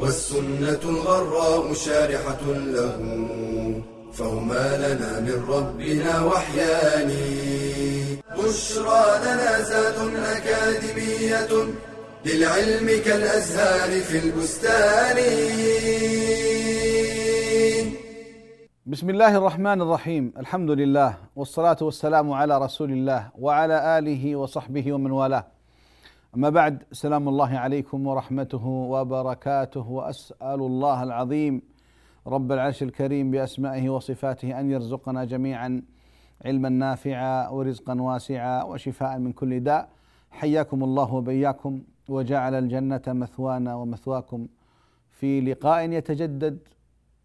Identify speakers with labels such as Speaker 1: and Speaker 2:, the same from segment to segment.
Speaker 1: والسنة الغراء شارحة له فهما لنا من ربنا وحيان. بشرى لنا زاد أكاديمية للعلم كالأزهار في البستان.
Speaker 2: بسم الله الرحمن الرحيم الحمد لله والصلاة والسلام على رسول الله وعلى آله وصحبه ومن والاه. أما بعد سلام الله عليكم ورحمته وبركاته وأسأل الله العظيم رب العرش الكريم بأسمائه وصفاته أن يرزقنا جميعا علما نافعا ورزقا واسعا وشفاء من كل داء. حياكم الله وبياكم وجعل الجنة مثوانا ومثواكم في لقاء يتجدد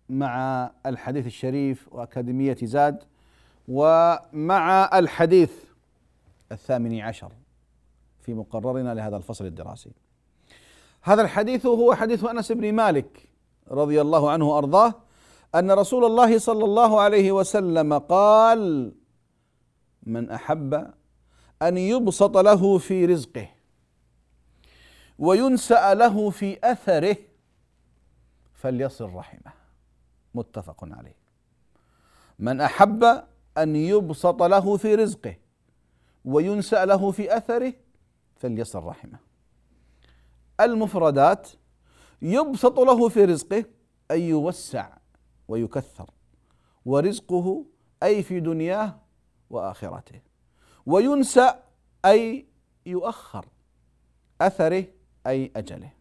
Speaker 2: مع الحديث الشريف وأكاديمية زاد ومع الحديث الثامن عشر. في مقررنا لهذا الفصل الدراسي. هذا الحديث هو حديث أنس بن مالك رضي الله عنه وأرضاه أن رسول الله صلى الله عليه وسلم قال من أحب أن يبسط له في رزقه وينسأ له في أثره فليصل رحمه. متفق عليه. من أحب أن يبسط له في رزقه وينسأ له في أثره فليصل رحمه. المفردات يبسط له في رزقه اي يوسع ويكثر ورزقه أي في دنياه وآخرته وينسأ أي يؤخر أثره أي أجله.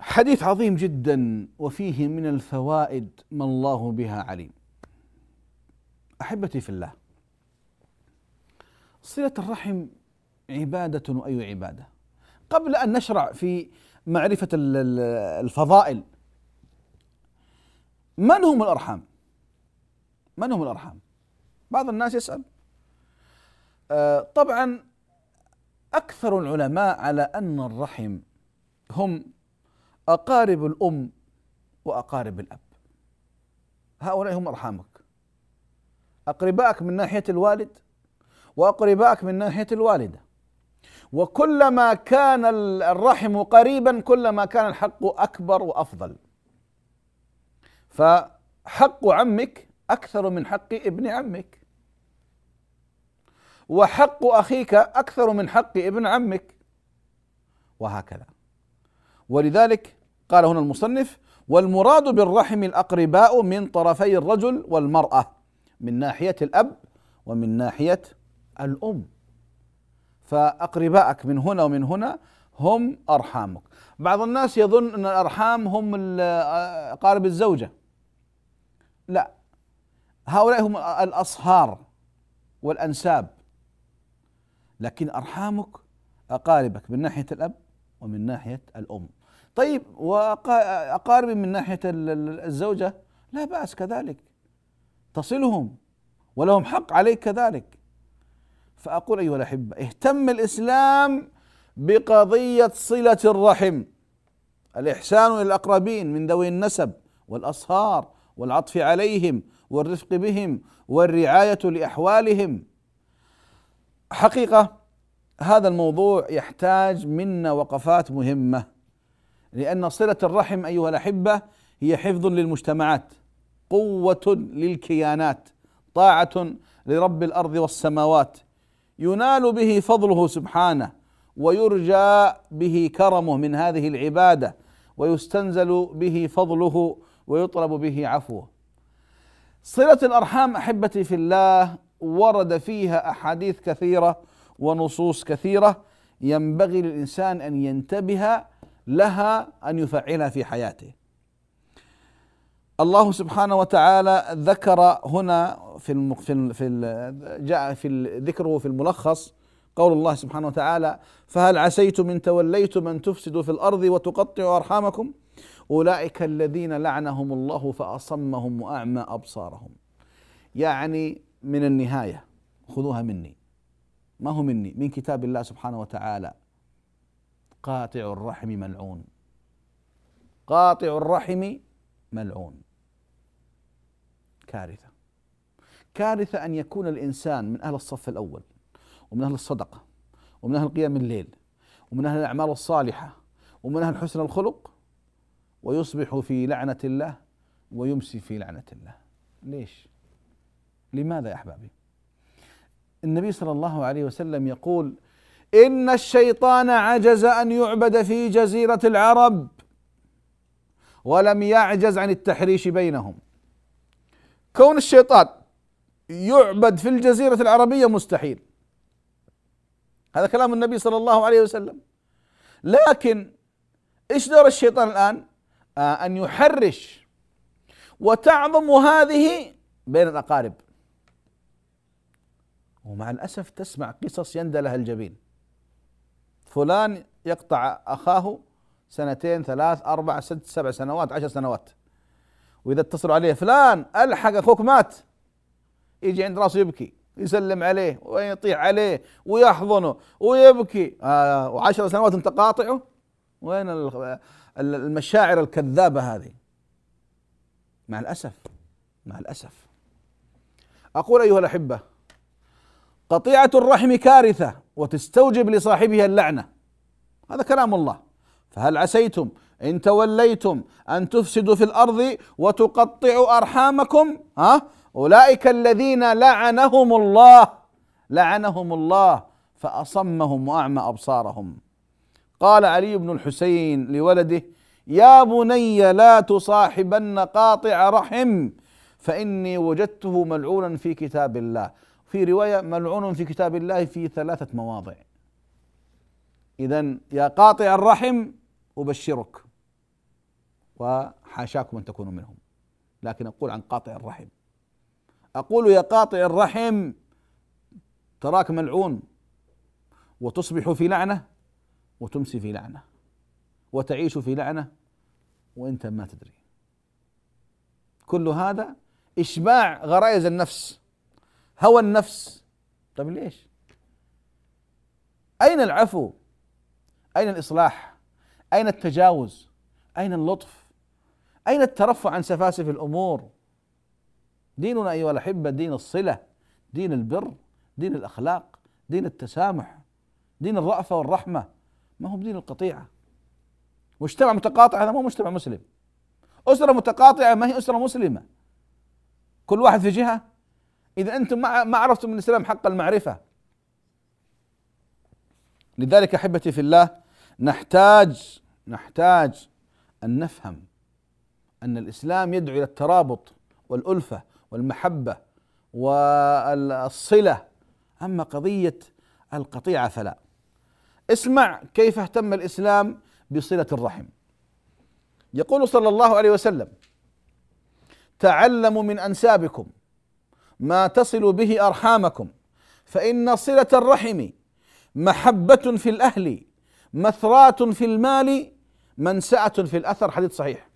Speaker 2: حديث عظيم جدا وفيه من الفوائد ما الله بها عليم. أحبتي في الله صلة الرحم عبادة وأي عبادة. قبل أن نشرع في معرفة الفضائل من هم الأرحام؟ من هم الأرحام؟ بعض الناس يسأل. آه، طبعا أكثر العلماء على أن الرحم هم أقارب الأم وأقارب الأب. هؤلاء هم أرحامك. أقربائك من ناحية الوالد وأقربائك من ناحية الوالدة. وكلما كان الرحم قريبا كلما كان الحق أكبر وأفضل. فحق عمك أكثر من حق ابن عمك. وحق أخيك أكثر من حق ابن عمك. وهكذا. ولذلك قال هنا المصنف والمراد بالرحم الأقرباء من طرفي الرجل والمرأة من ناحية الأب ومن ناحية الأم. فاقربائك من هنا ومن هنا هم أرحامك. بعض الناس يظن أن الأرحام هم أقارب الزوجة. لا. هؤلاء هم الأصهار والأنساب. لكن أرحامك أقاربك من ناحية الأب ومن ناحية الأم. طيب وأقاربي من ناحية الزوجة؟ لا بأس كذلك. تصلهم. ولهم حق عليك كذلك. فأقول أيها الأحبة اهتم الإسلام بقضية صلة الرحم. الإحسان إلى الأقربين من ذوي النسب والأصهار والعطف عليهم والرفق بهم والرعاية لأحوالهم. حقيقة هذا الموضوع يحتاج منا وقفات مهمة لأن صلة الرحم أيها الأحبة هي حفظ للمجتمعات قوة للكيانات طاعة لرب الأرض والسماوات. ينال به فضله سبحانه ويرجى به كرمه من هذه العبادة ويستنزل به فضله ويطلب به عفوه صلة الأرحام أحبتي في الله ورد فيها أحاديث كثيرة ونصوص كثيرة ينبغي للإنسان أن ينتبه لها أن يفعلها في حياته. الله سبحانه وتعالى ذكر هنا في في في جاء في ذكره في الملخص قول الله سبحانه وتعالى فهل عسيتم إن توليتم أن تفسدوا في الأرض وتقطعوا أرحامكم؟ أولئك الذين لعنهم الله فأصمهم وأعمى أبصارهم. يعني من النهاية خذوها مني. ما هو مني؟ من كتاب الله سبحانه وتعالى. قاطع الرحم ملعون. قاطع الرحم ملعون. كارثة. كارثة أن يكون الإنسان من أهل الصف الأول ومن أهل الصدقة ومن أهل قيام الليل ومن أهل الأعمال الصالحة ومن أهل حسن الخلق ويصبح في لعنة الله ويمسي في لعنة الله. ليش؟ لماذا يا أحبابي؟ النبي صلى الله عليه وسلم يقول إن الشيطان عجز أن يعبد في جزيرة العرب. ولم يعجز عن التحريش بينهم. كون الشيطان يعبد في الجزيرة العربية مستحيل. هذا كلام النبي صلى الله عليه وسلم. لكن إيش دور الشيطان الآن؟ آه أن يحرش وتعظم هذه بين الأقارب. ومع الأسف تسمع قصص يندى لها الجبين. فلان يقطع أخاه سنتين ثلاث أربع ست سبع سنوات عشر سنوات. وإذا اتصلوا عليه فلان ألحق أخوك مات. يجي عند راسه يبكي يسلم عليه ويطيح عليه ويحضنه ويبكي. آه وعشر سنوات أنت قاطعه وين المشاعر الكذابة هذه؟ مع الأسف مع الأسف. أقول أيها الأحبة قطيعة الرحم كارثة وتستوجب لصاحبها اللعنة. هذا كلام الله. فهل عسيتم إن توليتم أن تفسدوا في الأرض وتقطعوا أرحامكم؟ ها؟ أولئك الذين لعنهم الله لعنهم الله فأصمهم وأعمى أبصارهم. قال علي بن الحسين لولده يا بني لا تصاحبن قاطع رحم فإني وجدته ملعونا في كتاب الله. في رواية ملعون في كتاب الله في ثلاثة مواضع. اذا يا قاطع الرحم أبشرك وحاشاكم أن تكونوا منهم. لكن أقول عن قاطع الرحم. أقول يا قاطع الرحم تراك ملعون وتصبح في لعنة وتمسي في لعنة وتعيش في لعنة وأنت ما تدري. كل هذا إشباع غرائز النفس هوى النفس. طيب ليش؟ أين العفو؟ أين الإصلاح؟ أين التجاوز؟ أين اللطف؟ أين الترفع عن سفاسف الأمور؟ ديننا أيها الأحبة دين الصلة دين البر دين الأخلاق دين التسامح دين الرأفة والرحمة. ما هو دين القطيعة. مجتمع متقاطع هذا مو مجتمع مسلم. أسرة متقاطعة ما هي أسرة مسلمة. كل واحد في جهة. إذا أنتم ما عرفتم من الإسلام حق المعرفة. لذلك أحبتي في الله نحتاج نحتاج أن نفهم أن الإسلام يدعو إلى الترابط والألفة والمحبة والصلة. أما قضية القطيعة فلا. اسمع كيف اهتم الإسلام بصلة الرحم. يقول صلى الله عليه وسلم تعلموا من أنسابكم ما تصل به أرحامكم فإن صلة الرحم محبة في الأهل مثرات في المال منسأة في الأثر حديث صحيح.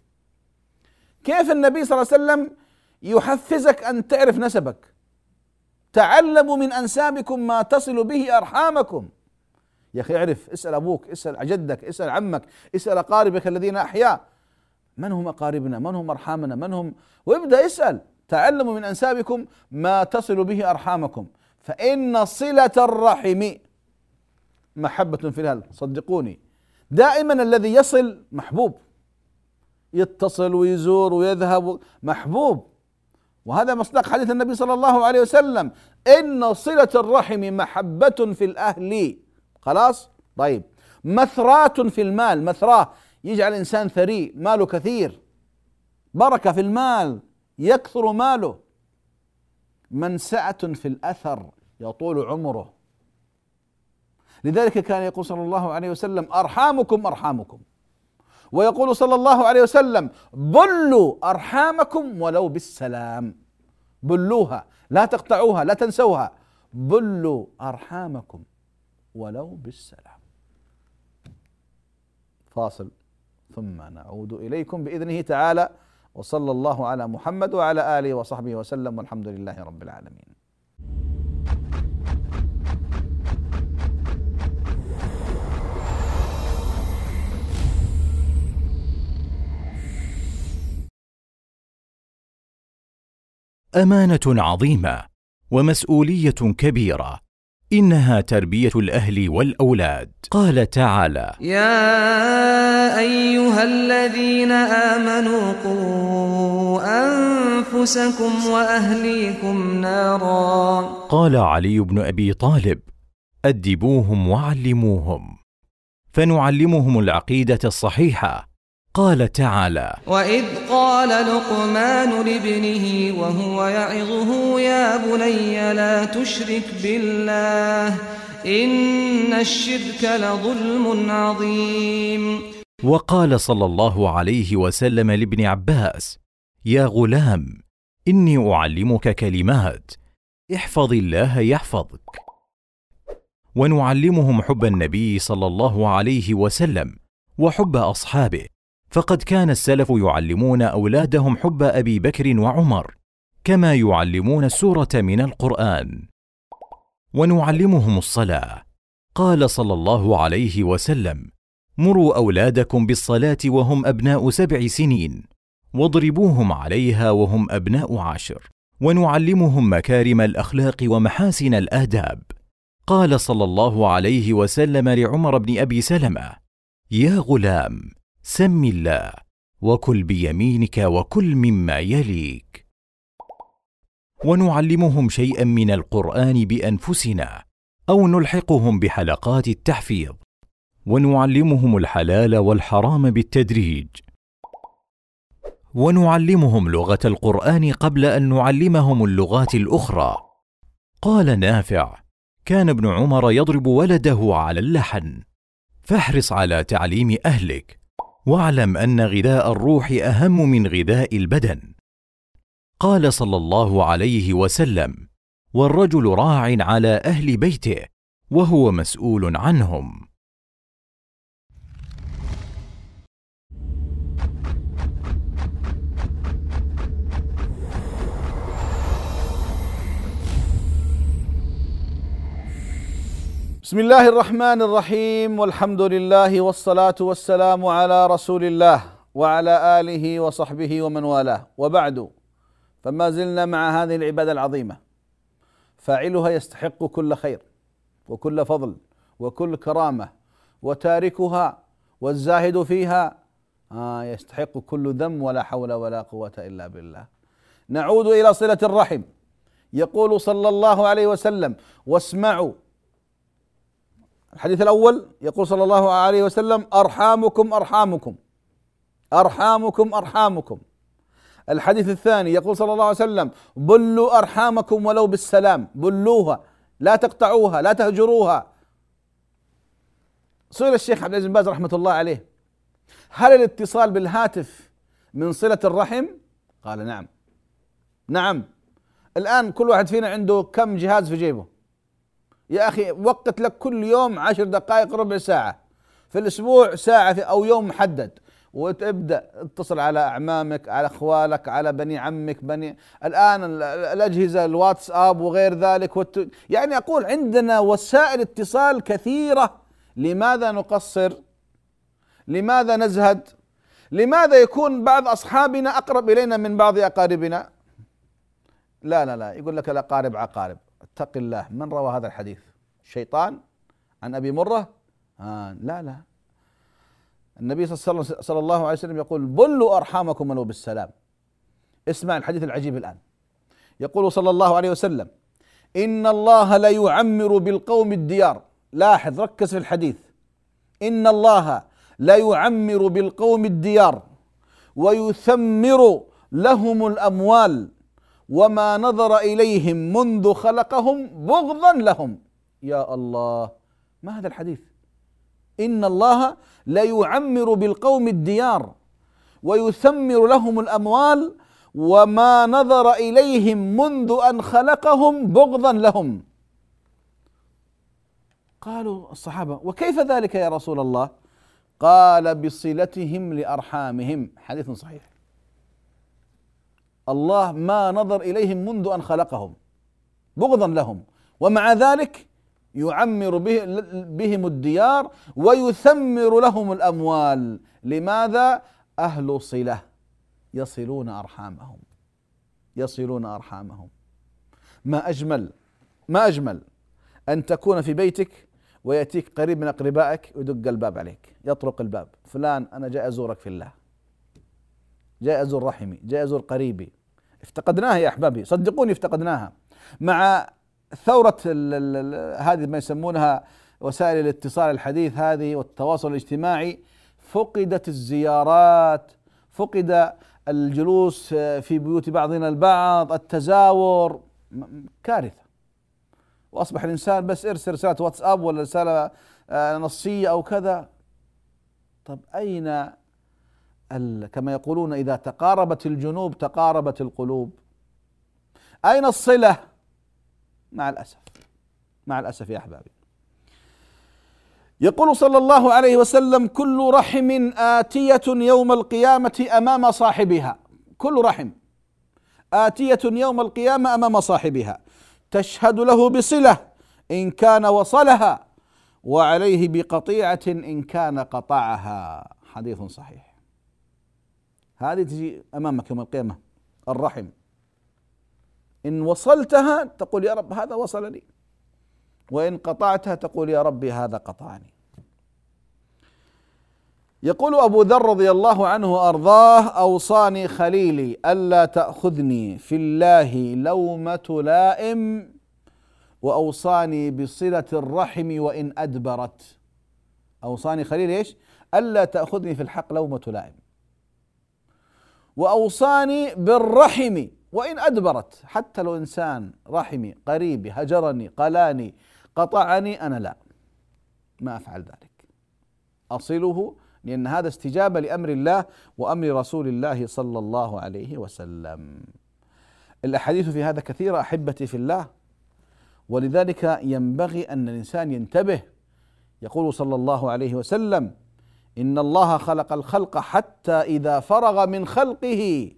Speaker 2: كيف النبي صلى الله عليه وسلم يحفزك أن تعرف نسبك؟ تعلموا من أنسابكم ما تصل به أرحامكم. يا أخي اعرف اسأل أبوك اسأل جدك اسأل عمك اسأل أقاربك الذين احياء من هم أقاربنا؟ من هم أرحامنا؟ من هم؟ وابدأ اسأل. تعلموا من أنسابكم ما تصل به أرحامكم. فإن صلة الرحم محبة في الهل صدقوني. دائما الذي يصل محبوب. يتصل ويزور ويذهب. محبوب. وهذا مصداق حديث النبي صلى الله عليه وسلم. إن صلة الرحم محبة في الأهل. خلاص؟ طيب. مثرات في المال. مثراه يجعل الإنسان ثري. ماله كثير. بركة في المال. يكثر ماله. منسعة في الأثر. يطول عمره. لذلك كان يقول صلى الله عليه وسلم أرحامكم أرحامكم. ويقول صلى الله عليه وسلم بلوا أرحامكم ولو بالسلام. بلوها لا تقطعوها لا تنسوها. بلوا أرحامكم ولو بالسلام. فاصل. ثم نعود إليكم بإذنه تعالى وصلى الله على محمد وعلى آله وصحبه وسلم والحمد لله رب العالمين.
Speaker 3: أمانة عظيمة ومسؤولية كبيرة إنها تربية الأهل والأولاد. قال تعالى
Speaker 4: يا أيها الذين آمنوا قوا أنفسكم وأهليكم نارا.
Speaker 3: قال علي بن أبي طالب أدبوهم وعلموهم فنعلمهم العقيدة الصحيحة. قال تعالى
Speaker 4: واذ قال لقمان لابنه وهو يعظه يا بني لا تشرك بالله ان الشرك لظلم عظيم.
Speaker 3: وقال صلى الله عليه وسلم لابن عباس يا غلام إني أعلمك كلمات احفظ الله يحفظك. ونعلمهم حب النبي صلى الله عليه وسلم وحب أصحابه. فقد كان السلف يعلمون أولادهم حب أبي بكر وعمر كما يعلمون السوره من القرآن. ونعلمهم الصلاة. قال صلى الله عليه وسلم مروا أولادكم بالصلاة وهم أبناء سبع سنين واضربوهم عليها وهم أبناء عشر ونعلمهم مكارم الأخلاق ومحاسن الآداب. قال صلى الله عليه وسلم لعمر بن أبي سلمة يا غلام سم الله وكل بيمينك وكل مما يليك. ونعلمهم شيئا من القرآن بأنفسنا أو نلحقهم بحلقات التحفيظ. ونعلمهم الحلال والحرام بالتدريج. ونعلمهم لغة القرآن قبل أن نعلمهم اللغات الأخرى. قال نافع كان ابن عمر يضرب ولده على اللحن. فاحرص على تعليم أهلك. واعلم أن غذاء الروح أهم من غذاء البدن. قال صلى الله عليه وسلم والرجل راع على أهل بيته وهو مسؤول عنهم.
Speaker 2: بسم الله الرحمن الرحيم والحمد لله والصلاة والسلام على رسول الله وعلى آله وصحبه ومن والاه وبعد فما زلنا مع هذه العبادة العظيمة فاعلها يستحق كل خير وكل فضل وكل كرامة وتاركها والزاهد فيها آه يستحق كل ذم ولا حول ولا قوة إلا بالله نعود إلى صلة الرحم يقول صلى الله عليه وسلم واسمعوا الحديث الأول يقول صلى الله عليه وسلم أرحامكم أرحامكم. أرحامكم أرحامكم. الحديث الثاني يقول صلى الله عليه وسلم بلوا أرحامكم ولو بالسلام. بلوها. لا تقطعوها لا تهجروها. سئل الشيخ عبد العزيز بن باز رحمة الله عليه هل الاتصال بالهاتف من صلة الرحم؟ قال نعم. نعم. الآن كل واحد فينا عنده كم جهاز في جيبه؟ يا أخي وقت لك كل يوم عشر دقائق ربع ساعة. في الأسبوع ساعة في أو يوم محدد. وتبدأ تتصل على أعمامك على أخوالك على بني عمك بني الآن الأجهزة الواتساب وغير ذلك. والت... يعني أقول عندنا وسائل اتصال كثيرة. لماذا نقصر؟ لماذا نزهد؟ لماذا يكون بعض أصحابنا أقرب إلينا من بعض أقاربنا؟ لا لا لا. يقول لك الأقارب عقارب. اتق الله. من روى هذا الحديث؟ الشيطان عن أبي مرة؟ آه لا لا. النبي صلى الله عليه وسلم يقول بلوا أرحامكم ولو بالسلام. اسمع الحديث العجيب الآن. يقول صلى الله عليه وسلم إن الله لا يعمر بالقوم الديار. لاحظ ركز في الحديث. إن الله لا يعمر بالقوم الديار ويثمر لهم الأموال وما نظر اليهم منذ خلقهم بغضا لهم. يا الله. ما هذا الحديث؟ ان الله لا يعمر بالقوم الديار ويثمر لهم الاموال وما نظر اليهم منذ ان خلقهم بغضا لهم. قالوا الصحابة وكيف ذلك يا رسول الله؟ قال بصلتهم لأرحامهم. حديث صحيح. الله ما نظر إليهم منذ أن خلقهم بغضا لهم. ومع ذلك يعمر بهم الديار ويثمر لهم الأموال. لماذا؟ أهل صلة يصلون أرحامهم يصلون أرحامهم. ما أجمل ما أجمل أن تكون في بيتك ويأتيك قريب من أقربائك ويدق الباب عليك يطرق الباب. فلان أنا جاي أزورك في الله جاي أزور رحمي جاي أزور قريبي. افتقدناها يا أحبابي. صدقوني افتقدناها. مع ثورة هذه ما يسمونها وسائل الاتصال الحديث هذه والتواصل الاجتماعي فقدت الزيارات فقد الجلوس في بيوت بعضنا البعض التزاور كارثة. وأصبح الإنسان بس إرسل رسالة واتساب ولا رسالة آه، نصية أو كذا. طب أين كما يقولون إذا تقاربت الجنوب تقاربت القلوب. أين الصلة؟ مع الأسف. مع الأسف يا أحبابي. يقول صلى الله عليه وسلم كل رحم آتية يوم القيامة أمام صاحبها. كل رحم آتية يوم القيامة أمام صاحبها. تشهد له بصلة إن كان وصلها وعليه بقطيعة إن كان قطعها. حديث صحيح. هذه تجي أمامك يوم القيامة الرحم. إن وصلتها تقول يا رب هذا وصلني وإن قطعتها تقول يا ربي هذا قطعني. يقول أبو ذر رضي الله عنه وأرضاه أوصاني خليلي ألا تأخذني في الله لومة لائم وأوصاني بصلة الرحم وإن أدبرت. أوصاني خليلي إيش؟ ألا تأخذني في الحق لومة لائم. وأوصاني بالرحم وإن أدبرت حتى لو إنسان رحمي قريبي هجرني قلاني قطعني أنا لا. ما أفعل ذلك. أصله لأن هذا استجابة لأمر الله وأمر رسول الله صلى الله عليه وسلم. الأحاديث في هذا كثيرة أحبتي في الله. ولذلك ينبغي أن الإنسان ينتبه. يقول صلى الله عليه وسلم إن الله خلق الخلق حتى إذا فرغ من خلقه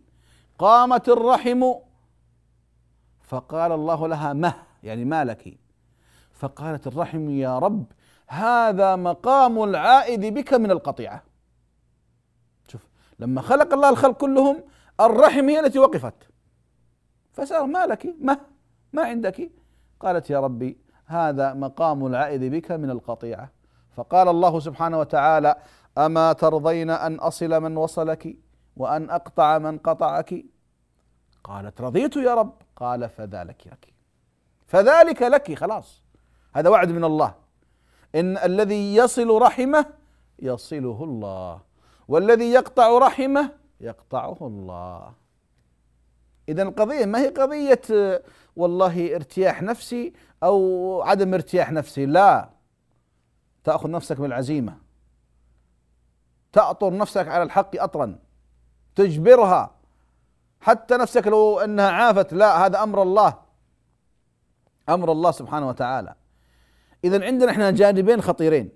Speaker 2: قامت الرحم فقال الله لها مه يعني ما لك؟ فقالت الرحم يا رب هذا مقام العائد بك من القطيعة. شوف لما خلق الله الخلق كلهم الرحم هي التي وقفت. فسأل ما لك؟ ما ما عندك؟ قالت يا ربي هذا مقام العائد بك من القطيعة. فقال الله سبحانه وتعالى أما ترضين أن أصل من وصلك وأن أقطع من قطعك؟ قالت رضيت يا رب. قال فذلك لك. فذلك لك خلاص. هذا وعد من الله. إن الذي يصل رحمه يصله الله والذي يقطع رحمه يقطعه الله. إذا القضية ما هي قضية والله ارتياح نفسي أو عدم ارتياح نفسي؟ لا. تأخذ نفسك بالعزيمة. تأطر نفسك على الحق أطرا تجبرها. حتى نفسك لو إنها عافت لا هذا أمر الله. أمر الله سبحانه وتعالى. اذا عندنا إحنا جانبين خطيرين.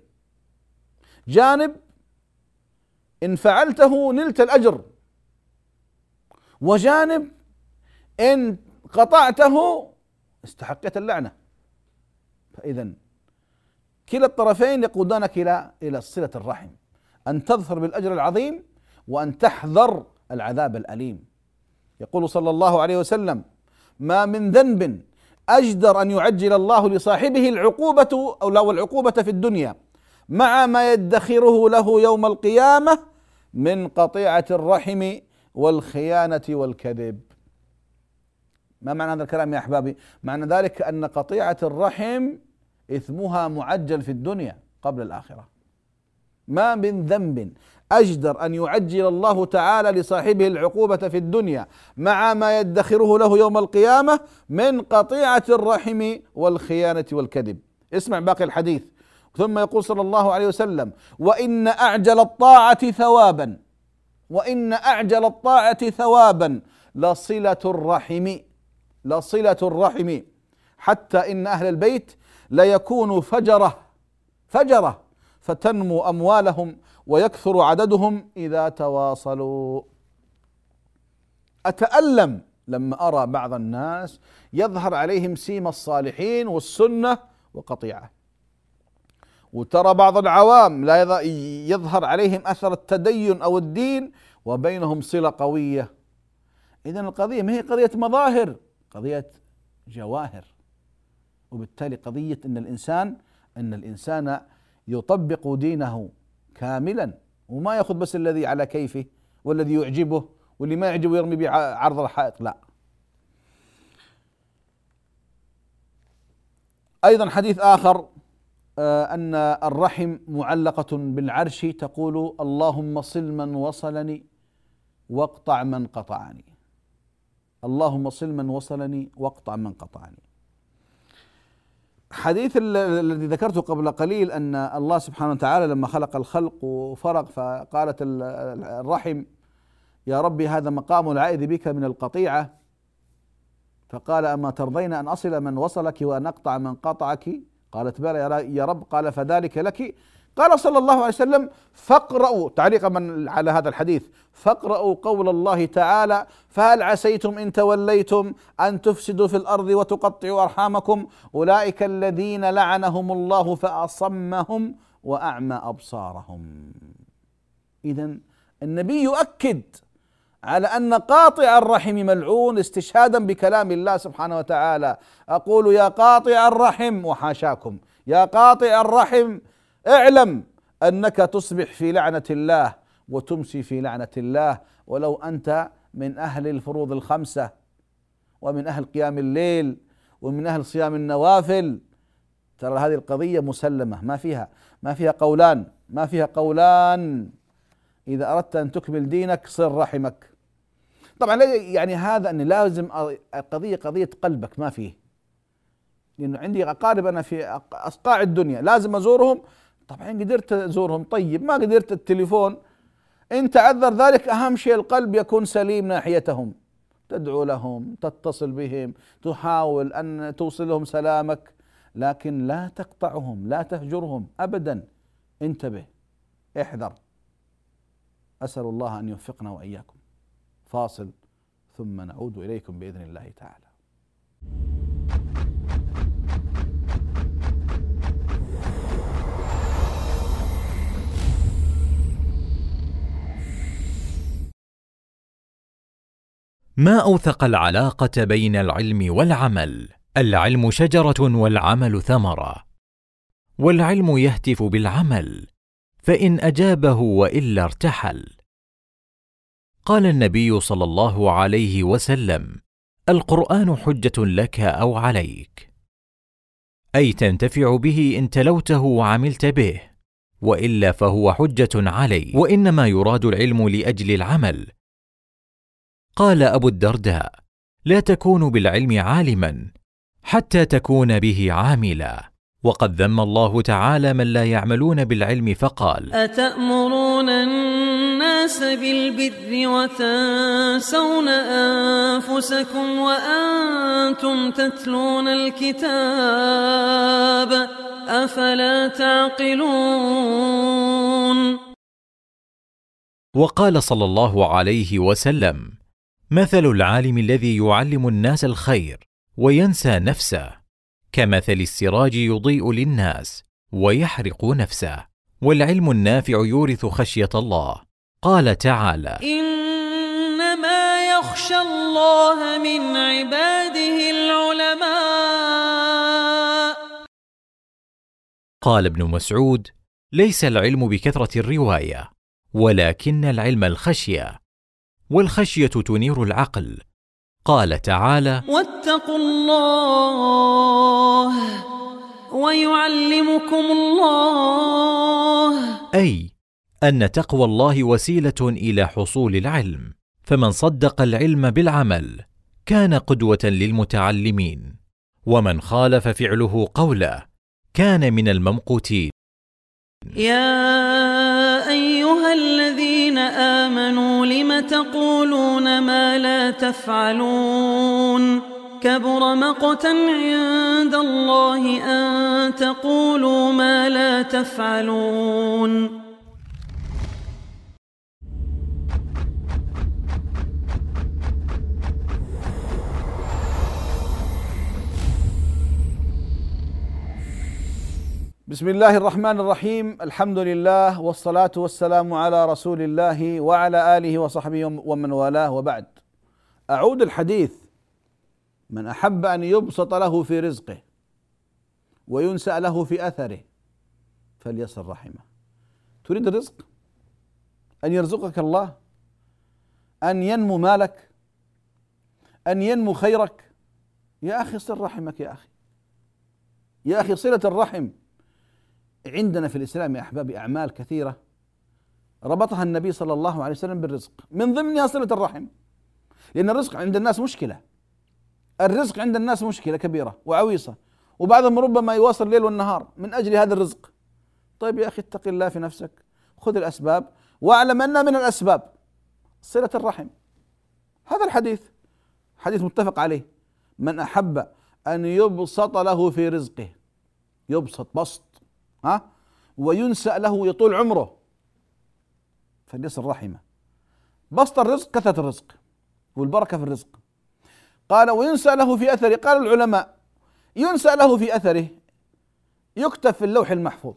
Speaker 2: جانب إن فعلته نلت الأجر. وجانب إن قطعته استحقيت اللعنة. فاذا كلا الطرفين يقودانك إلى إلى صلة الرحم. أن تظفر بالأجر العظيم وأن تحذر العذاب الأليم يقول صلى الله عليه وسلم ما من ذنب أجدر أن يعجل الله لصاحبه العقوبة أو لو العقوبة في الدنيا مع ما يدخره له يوم القيامة من قطيعة الرحم والخيانة والكذب. ما معنى هذا الكلام يا أحبابي؟ معنى ذلك أن قطيعة الرحم إثمها معجل في الدنيا قبل الآخرة. ما من ذنب. أجدر أن يعجل الله تعالى لصاحبه العقوبة في الدنيا مع ما يدخره له يوم القيامة من قطيعة الرحم والخيانة والكذب. اسمع باقي الحديث. ثم يقول صلى الله عليه وسلم وإن أعجل الطاعة ثوابا وإن أعجل الطاعة ثوابا لصلة الرحم لصلة الرحم حتى إن أهل البيت ليكون فجرة فجرة فتنمو أموالهم ويكثر عددهم إذا تواصلوا. أتألم لما أرى بعض الناس يظهر عليهم سيم الصالحين والسنة وقطيعة. وترى بعض العوام لا يظهر عليهم أثر التدين أو الدين وبينهم صلة قوية. إذا القضية ما هي قضية مظاهر قضية جواهر. وبالتالي قضية أن الإنسان أن الإنسان يطبق دينه كاملا وما يأخذ بس الذي على كيفه والذي يعجبه واللي ما يعجبه يرمي بعرض الحائط لا. أيضا حديث آخر آه، أن الرحم معلقة بالعرش تقول اللهم صل من وصلني واقطع من قطعني. اللهم صل من وصلني واقطع من قطعني. حديث الذي ذكرته قبل قليل أن الله سبحانه وتعالى لما خلق الخلق وفرغ فقالت الرحم يا ربي هذا مقام العائذ بك من القطيعة. فقال أما ترضين أن أصل من وصلك وأن أقطع من قطعك؟ قالت بلى يا رب قال فذلك لك قال صلى الله عليه وسلم فاقرأوا. تعليقا من على هذا الحديث. فاقرأوا قول الله تعالى فهل عسيتم إن توليتم أن تفسدوا في الأرض وتقطعوا أرحامكم؟ أولئك الذين لعنهم الله فأصمهم وأعمى أبصارهم. إذا النبي يؤكد على أن قاطع الرحم ملعون استشهادا بكلام الله سبحانه وتعالى. أقول يا قاطع الرحم وحاشاكم يا قاطع الرحم اعلم أنك تصبح في لعنة الله وتمسي في لعنة الله. ولو أنت من أهل الفروض الخمسة ومن أهل قيام الليل ومن أهل صيام النوافل ترى هذه القضية مسلمة. ما فيها ما فيها قولان ما فيها قولان. إذا أردت أن تكمل دينك صر رحمك. طبعا يعني هذا أن لازم القضية قضية قلبك ما فيه. لأنه عندي أقارب أنا في أصقاع الدنيا. لازم أزورهم طبعا قدرت أزورهم. طيب ما قدرت التليفون. إن تعذر ذلك أهم شيء القلب يكون سليم ناحيتهم. تدعو لهم تتصل بهم تحاول أن توصل لهم سلامك لكن لا تقطعهم لا تهجرهم ابدا. انتبه احذر. أسأل الله أن يوفقنا وإياكم. فاصل ثم نعود إليكم بإذن الله تعالى.
Speaker 3: ما أوثق العلاقة بين العلم والعمل؟ العلم شجرة والعمل ثمرة. والعلم يهتف بالعمل فإن أجابه وإلا ارتحل. قال النبي صلى الله عليه وسلم القرآن حجة لك أو عليك. أي تنتفع به إن تلوته وعملت به وإلا فهو حجة علي وإنما يراد العلم لأجل العمل قال أبو الدرداء لا تكون بالعلم عالما حتى تكون به عاملا. وقد ذم الله تعالى من لا يعملون بالعلم فقال
Speaker 4: أتأمرون الناس بالبر وتنسون أنفسكم وأنتم تتلون الكتاب أفلا تعقلون؟
Speaker 3: وقال صلى الله عليه وسلم مثل العالم الذي يعلم الناس الخير وينسى نفسه كمثل السراج يضيء للناس ويحرق نفسه والعلم النافع يورث خشية الله. قال تعالى
Speaker 4: إنما يخشى الله من عباده العلماء.
Speaker 3: قال ابن مسعود ليس العلم بكثرة الرواية ولكن العلم الخشية. والخشية تنير العقل. قال تعالى
Speaker 4: واتقوا الله ويعلمكم الله.
Speaker 3: أي أن تقوى الله وسيلة إلى حصول العلم. فمن صدق العلم بالعمل كان قدوة للمتعلمين. ومن خالف فعله قوله كان من الممقوتين.
Speaker 4: يا أيها الذين آمنوا لم تقولون ما لا تفعلون كبر مقتا عند الله أن تقولوا ما لا تفعلون
Speaker 2: بسم الله الرحمن الرحيم الحمد لله والصلاة والسلام على رسول الله وعلى آله وصحبه ومن والاه وبعد أعود الحديث من أحب أن يبسط له في رزقه وينسأ له في أثره فليصل رحمه تريد الرزق أن يرزقك الله أن ينمو مالك أن ينمو خيرك يا أخي صل رحمك يا أخي يا أخي صلة الرحم عندنا في الإسلام يا أحبابي أعمال كثيرة ربطها النبي صلى الله عليه وسلم بالرزق. من ضمنها صلة الرحم. لأن الرزق عند الناس مشكلة. الرزق عند الناس مشكلة كبيرة وعويصة. وبعضهم ربما يواصل الليل والنهار من أجل هذا الرزق. طيب يا أخي اتق الله في نفسك. خذ الأسباب واعلم أن من الأسباب. صلة الرحم. هذا الحديث. حديث متفق عليه. من أحب أن يبسط له في رزقه. يبسط بسط. ها؟ وينسأ له يطول عمره. فليصل رحمه بسط الرزق كثرة الرزق. والبركة في الرزق. قال وينسأ له في أثره. قال العلماء ينسأ له في أثره. يكتب في اللوح المحفوظ.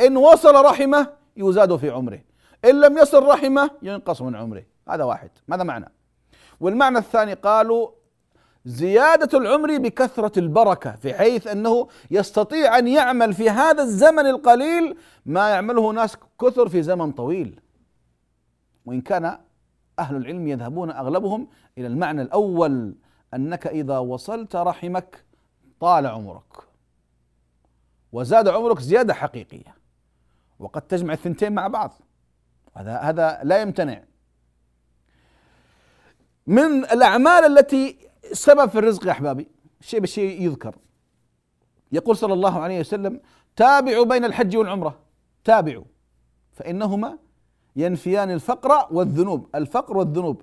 Speaker 2: إن وصل رحمة يزاد في عمره. إن لم يصل رحمة ينقص من عمره. هذا واحد. ماذا معنى؟ والمعنى الثاني قالوا زيادة العمر بكثرة البركة في حيث أنه يستطيع أن يعمل في هذا الزمن القليل ما يعمله ناس كثر في زمن طويل. وإن كان أهل العلم يذهبون أغلبهم إلى المعنى الأول أنك إذا وصلت رحمك طال عمرك. وزاد عمرك زيادة حقيقية. وقد تجمع الثنتين مع بعض. هذا هذا لا يمتنع. من الأعمال التي سبب في الرزق يا أحبابي شيء بشيء يذكر. يقول صلى الله عليه وسلم تابعوا بين الحج والعمرة. تابعوا. فإنهما ينفيان الفقر والذنوب. الفقر والذنوب.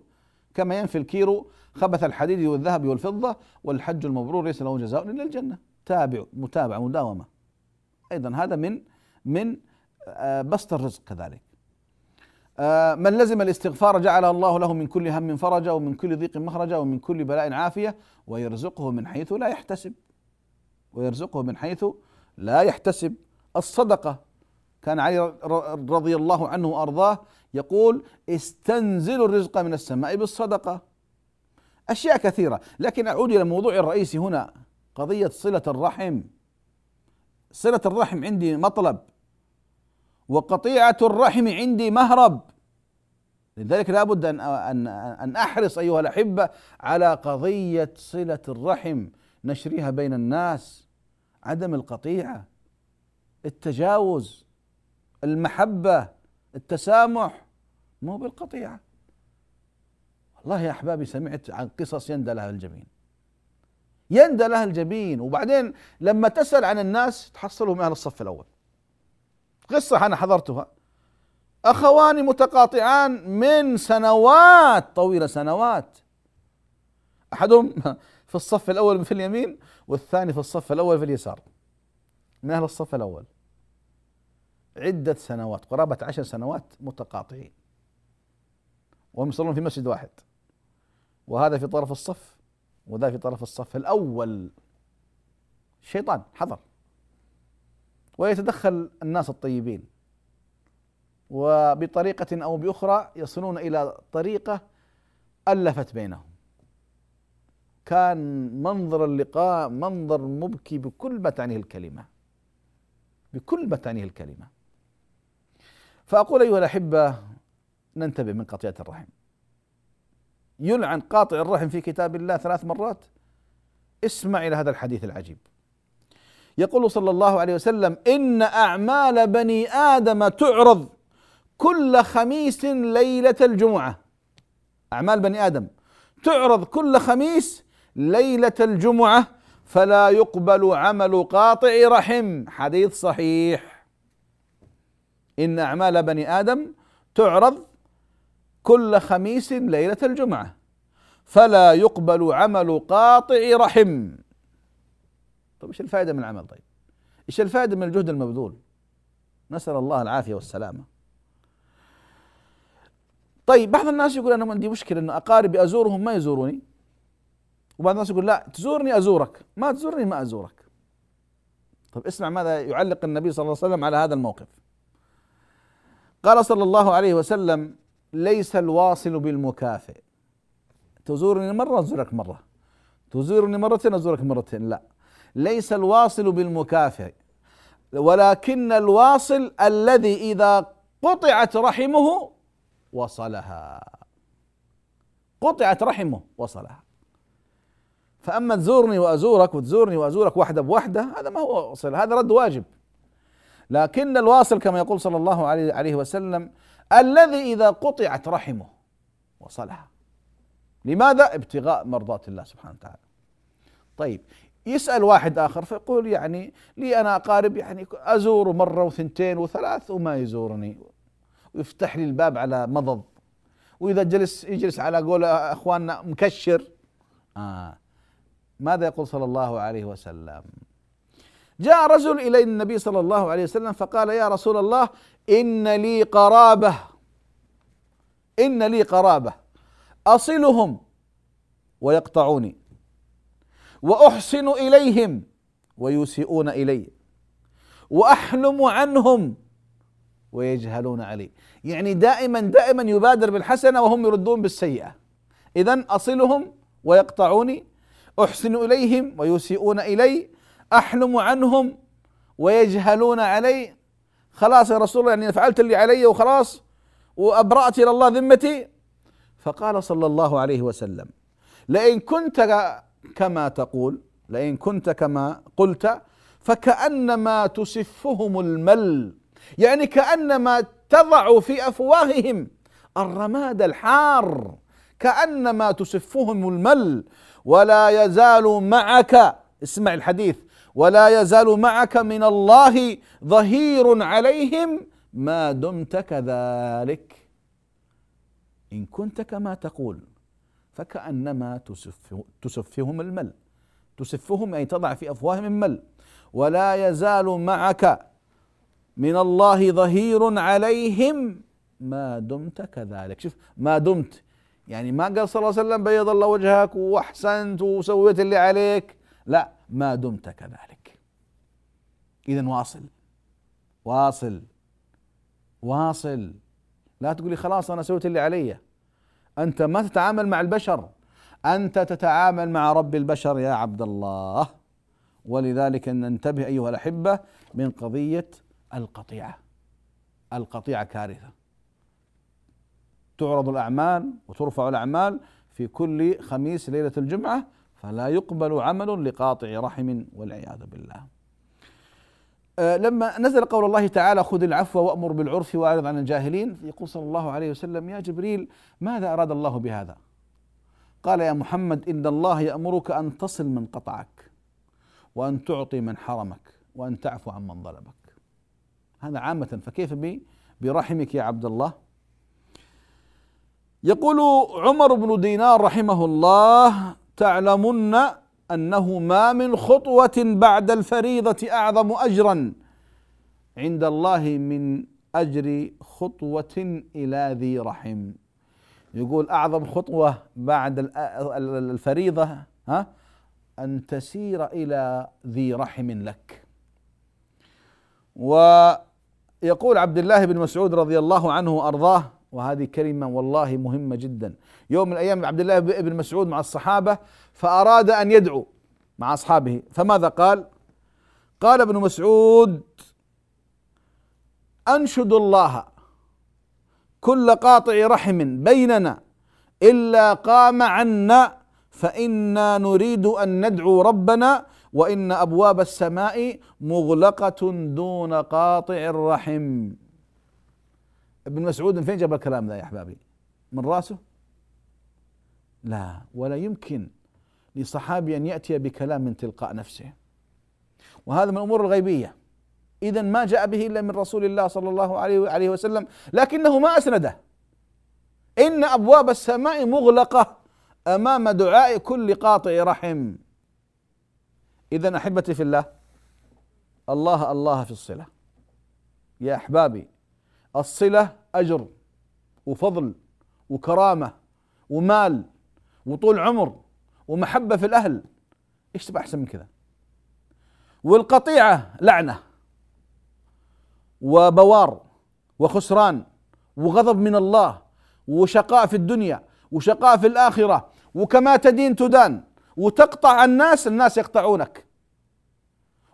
Speaker 2: كما ينفي الكيرو خبث الحديد والذهب والفضة والحج المبرور ليس له جزاء إلا الجنة. تابع متابعة مداومة. أيضا هذا من من آه، بسط الرزق كذلك. من لزم الاستغفار جعل الله له من كل هم فرجا ومن كل ضيق مخرجا ومن كل بلاء عافية ويرزقه من حيث لا يحتسب. ويرزقه من حيث لا يحتسب. الصدقة كان علي رضي الله عنه وأرضاه يقول استنزل الرزق من السماء بالصدقة. أشياء كثيرة. لكن أعود إلى الموضوع الرئيسي هنا قضية صلة الرحم. صلة الرحم عندي مطلب. وقطيعة الرحم عندي مهرب. لذلك لابد ان ان أن أحرص أيها الأحبة على قضية صلة الرحم نشرها بين الناس عدم القطيعة التجاوز المحبة التسامح. مو بالقطيعة. والله يا أحبابي سمعت عن قصص يندى لها الجبين. يندى لها الجبين. وبعدين لما تسأل عن الناس تحصلهم أهل الصف الأول. قصة أنا حضرتها. أخوان متقاطعان من سنوات طويلة سنوات. أحدهم في الصف الأول في اليمين والثاني في الصف الأول في اليسار. من أهل الصف الأول. عدة سنوات قرابة عشر سنوات متقاطعين. وهم يصلون في مسجد واحد. وهذا في طرف الصف وذا في طرف الصف الأول. الشيطان حضر. ويتدخل الناس الطيبين. وبطريقة أو بأخرى يصلون إلى طريقة ألفت بينهم. كان منظر اللقاء منظر مبكي بكل ما تعنيه الكلمة. بكل ما تعنيه الكلمة. فأقول أيها الأحبة ننتبه من قطيعة الرحم. يلعن قاطع الرحم في كتاب الله ثلاث مرات. اسمع إلى هذا الحديث العجيب. يقول صلى الله عليه وسلم إن أعمال بني آدم تعرض كل خميس ليلة الجمعة. أعمال بني آدم. تعرض كل خميس ليلة الجمعة فلا يقبل عمل قاطع رحم. حديث صحيح. إن أعمال بني آدم تعرض كل خميس ليلة الجمعة فلا يقبل عمل قاطع رحم. طيب إيش الفائدة من العمل؟ طيب إيش الفائدة من الجهد المبذول؟ نسأل الله العافية والسلامة. طيب بعض الناس يقول أنا عندي مشكلة إنه أقاربي أزورهم ما يزوروني. وبعض الناس يقول لا تزورني أزورك. ما تزورني ما أزورك. طيب اسمع ماذا يعلق النبي صلى الله عليه وسلم على هذا الموقف. قال صلى الله عليه وسلم ليس الواصل بالمكافئ. تزورني مرة أزورك مرة. تزورني مرتين أزورك مرتين. لا. ليس الواصل بالمكافئ ولكن الواصل الذي إذا قطعت رحمه وصلها. قطعت رحمه وصلها. فأما تزورني وأزورك وتزورني وأزورك واحدة بواحدة هذا ما هو وصل هذا رد واجب. لكن الواصل كما يقول صلى الله عليه وسلم الذي إذا قطعت رحمه وصلها. لماذا؟ ابتغاء مرضات الله سبحانه وتعالى. طيب يسأل واحد آخر فيقول يعني لي أنا أقارب يعني أزور مرة وثنتين وثلاث وما يزورني. ويفتح لي الباب على مضض. وإذا جلس يجلس على قول أخواننا مكشر. آه. ماذا يقول صلى الله عليه وسلم؟ جاء رجل إلى النبي صلى الله عليه وسلم فقال يا رسول الله إن لي قرابة. إن لي قرابة. أصلهم ويقطعوني. وأحسن إليهم ويسيئون إلي. وأحلم عنهم ويجهلون علي. يعني دائما دائما يبادر بالحسنة وهم يردون بالسيئة. اذا أصلهم ويقطعوني. أحسن إليهم ويسيئون إلي. أحلم عنهم ويجهلون علي. خلاص يا رسول الله يعني فعلت اللي علي وخلاص وأبرأت إلى الله ذمتي. فقال صلى الله عليه وسلم لئن كنت كما تقول لئن كنت كما قلت فكأنما تسفهم المل. يعني كأنما تضع في أفواههم الرماد الحار. كأنما تسفهم المل. ولا يزال معك اسمع الحديث ولا يزال معك من الله ظهير عليهم ما دمت كذلك. إن كنت كما تقول. فكأنما تسف تسفهم المل. تسفهم اي تضع في أفواههم المل. ولا يزال معك من الله ظهير عليهم ما دمت كذلك. شوف ما دمت. يعني ما قال صلى الله عليه وسلم بيض الله وجهك وأحسنت وسويت اللي عليك. لا ما دمت كذلك. اذا واصل. واصل. واصل. لا تقولي خلاص أنا سويت اللي علي. أنت ما تتعامل مع البشر. أنت تتعامل مع رب البشر يا عبد الله. ولذلك ننتبه أيها الأحبة من قضية القطيعة. القطيعة كارثة. تعرض الأعمال وترفع الأعمال في كل خميس ليلة الجمعة فلا يقبل عمل لقاطع رحم والعياذ بالله. لما نزل قول الله تعالى خذ العفو وأمر بالعرف وأعرض عن الجاهلين يقول صلى الله عليه وسلم يا جبريل ماذا أراد الله بهذا؟ قال يا محمد إن الله يأمرك أن تصل من قطعك وأن تعطي من حرمك وأن تعفو عن من ظلمك. هذا عامة فكيف برحمك يا عبد الله؟ يقول عمر بن دينار رحمه الله تعلمن أنه ما من خطوة بعد الفريضة أعظم اجرا عند الله من أجر خطوة إلى ذي رحم. يقول أعظم خطوة بعد الفريضة ها أن تسير إلى ذي رحم لك. ويقول عبد الله بن مسعود رضي الله عنه وأرضاه وهذه كلمة والله مهمة جدا. يوم من الأيام عبد الله بن مسعود مع الصحابة فأراد أن يدعو مع أصحابه. فماذا قال؟ قال ابن مسعود أنشد الله كل قاطع رحم بيننا إلا قام عنا فإنا نريد أن ندعو ربنا وإن أبواب السماء مغلقة دون قاطع الرحم. ابن مسعود من فين جاب الكلام ذا يا أحبابي؟ من رأسه؟ لا ولا يمكن لصحابي أن يأتي بكلام من تلقاء نفسه. وهذا من الأمور الغيبية. اذا ما جاء به إلا من رسول الله صلى الله عليه عليه وسلم لكنه ما أسنده. إن أبواب السماء مغلقة أمام دعاء كل قاطع رحم. اذا أحبتي في الله الله الله في الصلة. يا أحبابي الصلة أجر وفضل وكرامة ومال وطول عمر ومحبة في الأهل. إيش تبغى أحسن من كذا؟ والقطيعة لعنة وبوار وخسران وغضب من الله وشقاء في الدنيا وشقاء في الآخرة وكما تدين تدان وتقطع الناس الناس يقطعونك.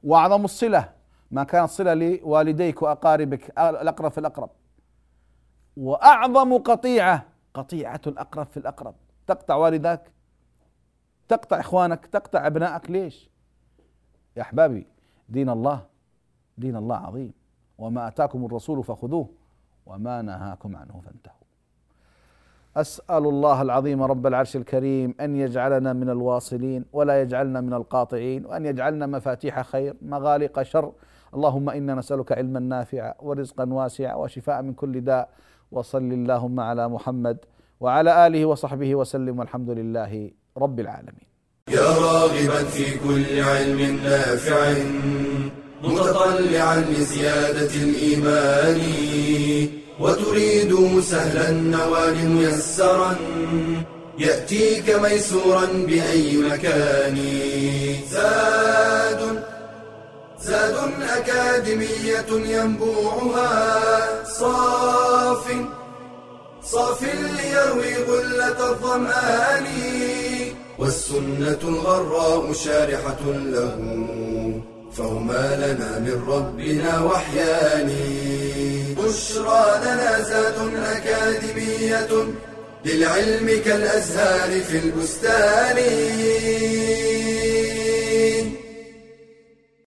Speaker 2: وأعظم الصلة ما كانت صلة لوالديك وأقاربك الأقرب في الأقرب. وأعظم قطيعة قطيعة الأقرب في الأقرب. تقطع والداك تقطع إخوانك تقطع أبنائك. ليش؟ يا أحبابي دين الله دين الله عظيم. وما آتاكم الرسول فخذوه وما نهاكم عنه فانتهوا. أسأل الله العظيم رب العرش الكريم أن يجعلنا من الواصلين ولا يجعلنا من القاطعين وأن يجعلنا مفاتيح خير مغالق شر اللهم إنا نسألك علما نافعا ورزقا واسعا وشفاء من كل داء. وصل اللهم على محمد وعلى آله وصحبه وسلم والحمد لله رب العالمين.
Speaker 1: يا راغبا في كل علم نافع متطلعا لزيادة الإيمان وتريد سهلا النوال ميسرا يأتيك ميسورا بأي مكان. زاد زاد أكاديمية ينبوعها. صاف صاف ليروي غلة الظمآن. والسنة الغراء شارحة له. فهما لنا من ربنا وحيان. بشرى لنا زاد أكاديمية للعلم كالأزهار في البستان.